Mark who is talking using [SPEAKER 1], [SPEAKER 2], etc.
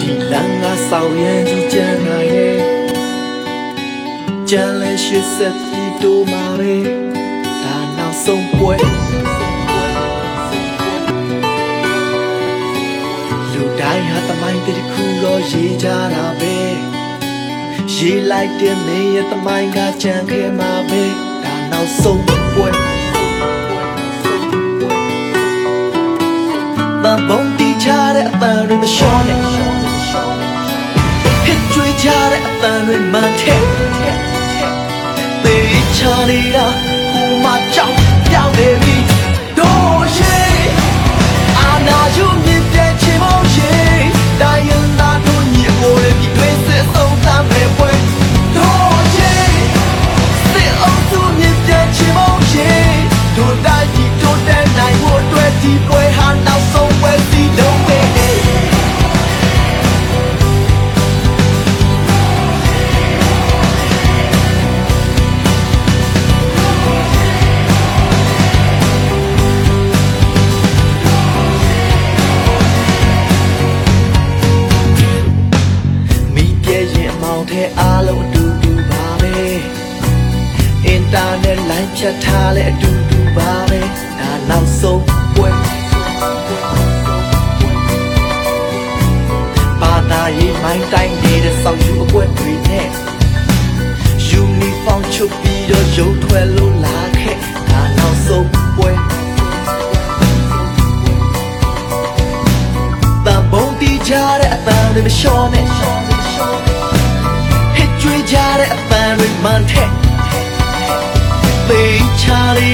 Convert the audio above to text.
[SPEAKER 1] ဒီလမ်းက ကြမ်းလဲရှိဆက်ပြီးတိုးมาပဲဒါနောက်ဆုံးပွဲလူတိုင်းဟာတမိုင်းတစ်ခုတော့ရေးကြတာပဲရေးလိုက်တဲ့မင်းရဲ့တမိုင်းကကြံခဲ့မှာပဲဒါနောက်ဆုံးပွဲမဘုံတီချတဲ့အပန်းတွေမလျှော့နဲ့ဟစ်ကြွေးကြတဲ့အပန်း တွေမှန်တဲ့ပေးချနေတာ နက်လိုင်းဖြတ်ထားလဲအတူတူပါပဲဒါနောက်ဆုံးပွဲပါတာရေးမိုင်းတိုင်းနေတဲ့ဆောက်ယူအကွက်တွေနဲ့ယူနီဖောင်းချုပ်ပြီးတော့ရုပ်ထွက်လို့လာခဲ့ဒါနောက်ဆုံးပွဲတန်ပုံတီးကြတဲ့အပန်းတွေမလျှော့နဲ့ဟစ်ကြွေးကြတဲ့အပန်းတွေမှန်တဲ့ ပေးချနေတာ